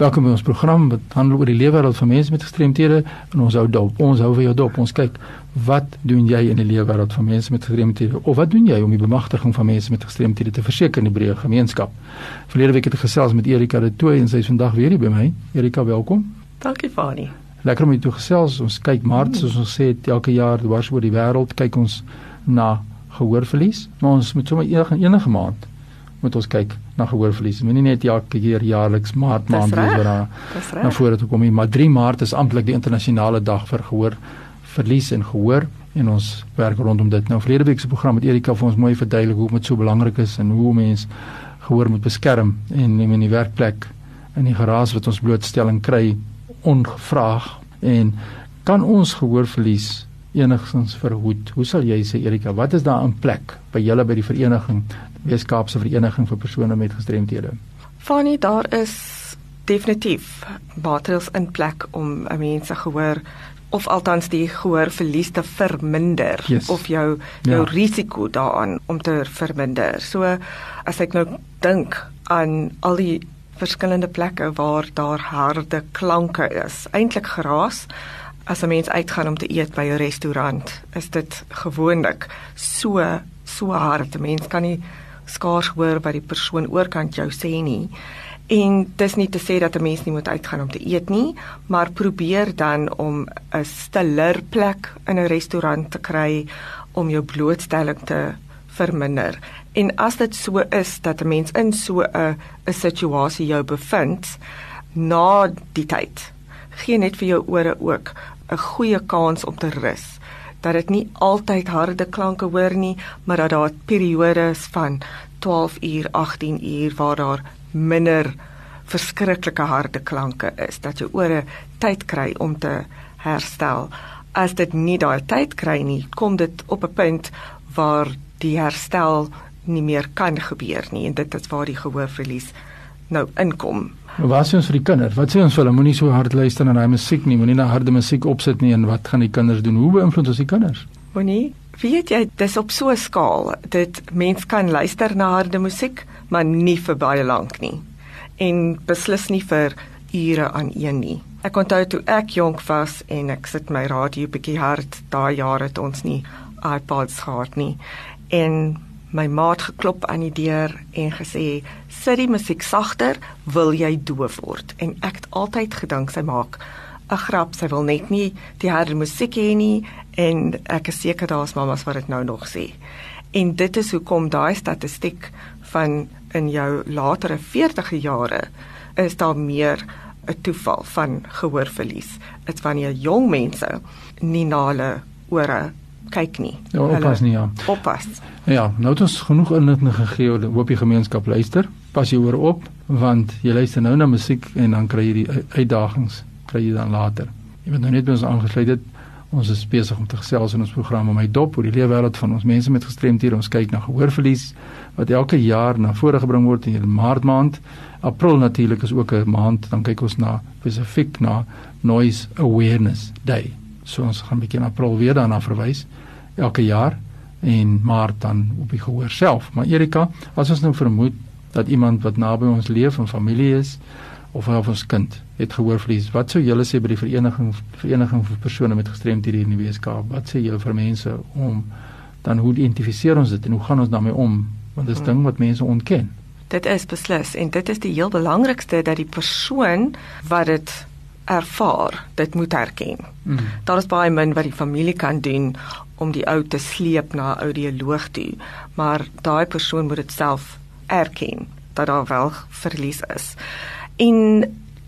Welkom by ons program wat handel oor die lewenswêreld van mense met gestremthede en ons hou dop. Ons hou vir jou dop. Ons kyk wat doen jy in die lewenswêreld van mense met gestremthede of wat doen jy om die bemagtiging van mense met gestremthede te verseker in die breë gemeenskap? Verlede week het ek gesels met Erika de Tooy en sy is vandag weer hier by my. Erika, welkom. Dankie Fani. Lekker om jou te gesels. Ons kyk Maart soos ons sê elke jaar dwars oor die wêreld kyk ons na gehoorverlies, maar ons moet sommer enige enige maand moet ons kyk na gehoorverlies. Moenie net elke keer jaarliks maart maand wat daar na vore toe kom nie, maar 3 maart is amptelik die internasionale dag vir gehoor verlies en gehoor en ons werk rondom dit. Nou verlede week se program met Erika vir ons mooi verduidelik hoe dit so belangrik is en hoe mens gehoor moet beskerm en in die werkplek in die geraas wat ons blootstelling kry ongevraag en kan ons gehoorverlies enigstens verhoed. Hoe sal jy sê Erika, wat is daar in plek by julle by die vereniging Weskaapse Vereniging vir persone met gestremthede. Fanny, daar is definitief maatreëls in plek om mense gehoor of althans die gehoor verlies te verminder yes. of jou jou ja. risiko daaraan om te verminder. So as ek nou dink aan al die verskillende plekke waar daar harde klanke is, eintlik geraas as 'n mens uitgaan om te eet by 'n restaurant, is dit gewoonlik so so hard. 'n Mens kan nie skaars hoor wat die persoon oorkant jou sê nie. En dis nie te sê dat 'n mens nie moet uitgaan om te eet nie, maar probeer dan om 'n stiller plek in 'n restaurant te kry om jou blootstelling te verminder. En as dit so is dat 'n mens in so 'n 'n situasie jou bevind na die tyd, gee net vir jou ore ook 'n goeie kans om te rus dat dit nie altyd harde klanke hoor nie, maar dat daar periodes van 12 uur, 18 uur waar daar minder verskriklike harde klanke is, dat jou ore tyd kry om te herstel. As dit nie daai tyd kry nie, kom dit op 'n punt waar die herstel nie meer kan gebeur nie en dit is waar die gehoorverlies nou inkom. Wat sê ons vir die kinders? Wat sê ons vir hulle? Moenie so hard luister na daai musiek nie. Moenie na harde musiek opsit nie en wat gaan die kinders doen? Hoe beïnvloed ons die kinders? Moenie weet jy dis op so 'n skaal dit mens kan luister na harde musiek maar nie vir baie lank nie en beslis nie vir ure aan een nie ek onthou toe ek jonk was en ek sit my radio bietjie hard daai jare het ons nie iPods gehad nie en my maat geklop aan die deur en gesê sit die musiek sagter wil jy doof word? En ek het altyd gedink sy maak 'n grap sy wil net nie die harde musiek hê nie en ek is seker daar's mamas wat dit nou nog sê. En dit is hoekom daai statistiek van in jou latere 40e jare is daar meer 'n toeval van gehoorverlies. Dit wanneer jong mense nie na hulle ore kyk nie. Ja, oppas nie ja. Oppas. Ja, nou het ons genoeg inligting gegee oor hoop die gemeenskap luister. Pas jy hoor op want jy luister nou na musiek en dan kry jy die uitdagings kry jy dan later. Jy moet nou net by ons aangesluit het. Ons is besig om te gesels in ons program om my dop oor die lewenswêreld van ons mense met gestremthede. Ons kyk na gehoorverlies wat elke jaar na vore gebring word in Maart maand. April natuurlik is ook 'n maand dan kyk ons na spesifiek na noise awareness day. So ons gaan bietjie in April weer daarna verwys elke jaar en Maart dan op die gehoor self. Maar Erika, as ons nou vermoed dat iemand wat naby ons leef en familie is of of ons kind het gehoorverlies. Wat sou julle sê by die vereniging vereniging vir persone met gestremthede in die Weskaap? Wat sê julle vir mense om dan hoe identifiseer ons dit en hoe gaan ons daarmee om? Want dit is ding wat mense ontken. Dit is beslis en dit is die heel belangrikste dat die persoon wat dit ervaar, dit moet erken. Mm. Daar is baie min wat die familie kan doen om die ou te sleep na 'n audioloog toe, maar daai persoon moet dit self erken dat daar wel verlies is. En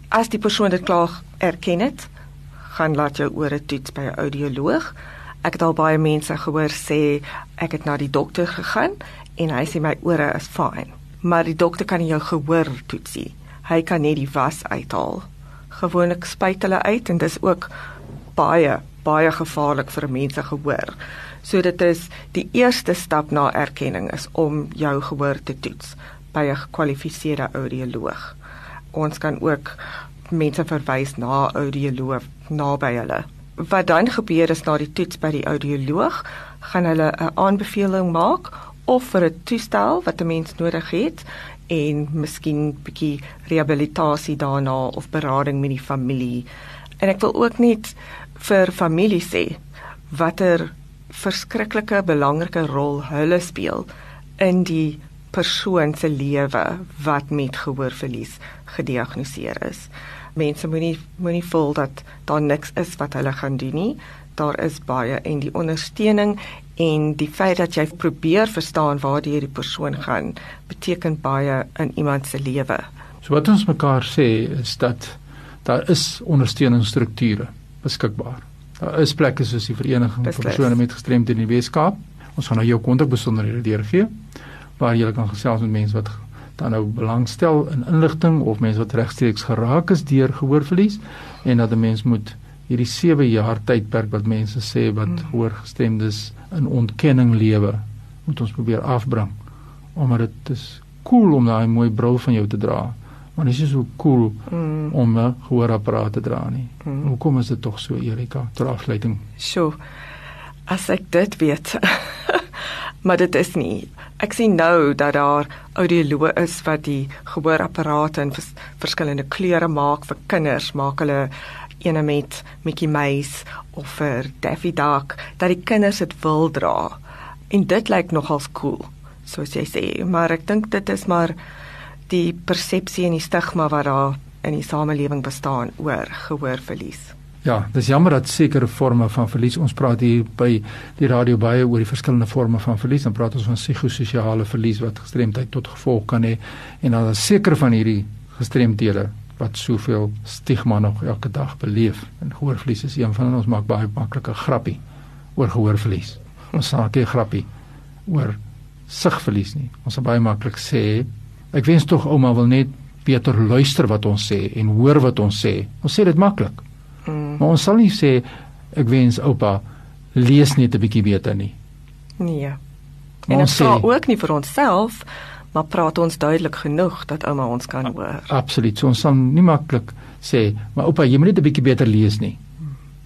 as die persoon dit klaar erken het, gaan laat jou ore toets by 'n audioloog. Ek het al baie mense gehoor sê ek het na die dokter gegaan en hy sê my ore is fyn, maar die dokter kan nie jou gehoor toetsie. Hy kan net die was uithaal. Gewoonlik spuit hulle uit en dis ook baie baie gevaarlik vir mense gehoor. So dit is die eerste stap na erkenning is om jou gehoor te toets by 'n gekwalifiseerde audioloog ons kan ook mense verwys na audioloog naby hulle. Wat dan gebeur is na die toets by die audioloog, gaan hulle 'n aanbeveling maak of vir 'n toestel wat 'n mens nodig het en miskien bietjie rehabilitasie daarna of berading met die familie. En ek wil ook net vir families sê watter verskriklike belangrike rol hulle speel in die persoon se lewe wat met gehoorverlies gediagnoseer is. Mense moenie moenie voel dat daar niks is wat hulle gaan doen nie. Daar is baie en die ondersteuning en die feit dat jy probeer verstaan waar die persoon gaan beteken baie in iemand se lewe. So wat ons mekaar sê is dat daar is ondersteuningsstrukture beskikbaar. Daar is plekke soos die vereniging vir persone met gestremdhede in die Weskaap. Ons gaan nou jou kontakbesonderhede deurgee waar jy kan gesels met mense wat dan nou belangstel in inligting of mense wat regstreeks geraak is deur gehoorverlies en dat 'n mens moet hierdie 7 jaar tydperk wat mense sê wat hmm. hoorgestemdes in ontkenning lewe moet ons probeer afbring omdat dit is cool om daai mooi bril van jou te dra maar dit is so cool mm. om 'n gehoorapparaat te dra nie. Mm. Hoekom is dit tog so Erika ter afsluiting? So as ek dit weet. maar dit is nie. Ek sien nou dat daar audioloë is wat die gehoorapparate in vers, verskillende kleure maak vir kinders, maak hulle ene met Mickey Mouse of vir Daffy Duck dat die kinders dit wil dra. En dit lyk nogals cool, soos jy sê, maar ek dink dit is maar die persepsie en die stigma wat daar in die samelewing bestaan oor gehoorverlies. Ja, dis jammer dat sekere forme van verlies ons praat hier by die radio baie oor die verskillende forme van verlies. Dan praat ons van psigososiale verlies wat gestremdheid tot gevolg kan hê en dan is sekere van hierdie gestremdhede wat soveel stigma nog elke dag beleef. En gehoorverlies is een van ons maak baie maklike grappie oor gehoorverlies. Ons sê 'n grappie oor sigverlies nie. Ons sal baie maklik sê Ek wens tog ouma wil net beter luister wat ons sê en hoor wat ons sê. Ons sê dit maklik. Mm. Maar ons sal nie sê ek wens oupa lees net 'n bietjie beter nie. Nee. En ons sê ook nie vir onsself, maar praat ons duidelik genoeg dat ouma ons kan hoor. Absoluut. So ons sal nie maklik sê, maar oupa, jy moet net 'n bietjie beter lees nie.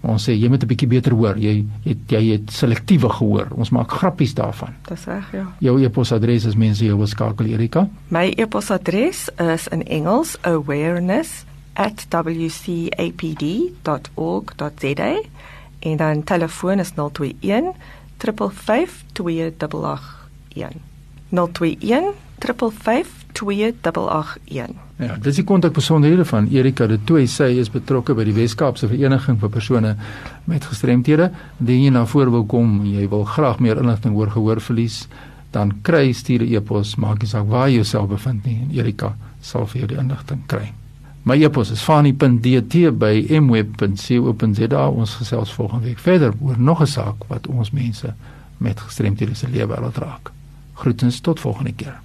Ons sê jy moet 'n bietjie beter hoor. Jy het jy het selektiewe gehoor. Ons maak grappies daarvan. Dis reg, ja. Jou e-posadres is mense jy wil skakel Erika. My e-posadres is in Engels awareness@wcapd.org.za en dan telefoon is 021 552 281. 021 552 2881. Ja, dis die kontakbesonderhede van Erika de Toey. Sy is betrokke by die Wes-Kaapse Vereniging vir persone met gestremthede. Indien jy na vore wil kom jy wil graag meer inligting oor gehoorverlies, dan kry stuur 'n e-pos, maak nie saak waar jy jouself bevind nie en Erika sal vir jou die inligting kry. My e-pos is fani.dt@mweb.co.za. Ons gesels volgende week verder oor nog 'n saak wat ons mense met gestremthede se lewe laat raak. Groetens tot volgende keer.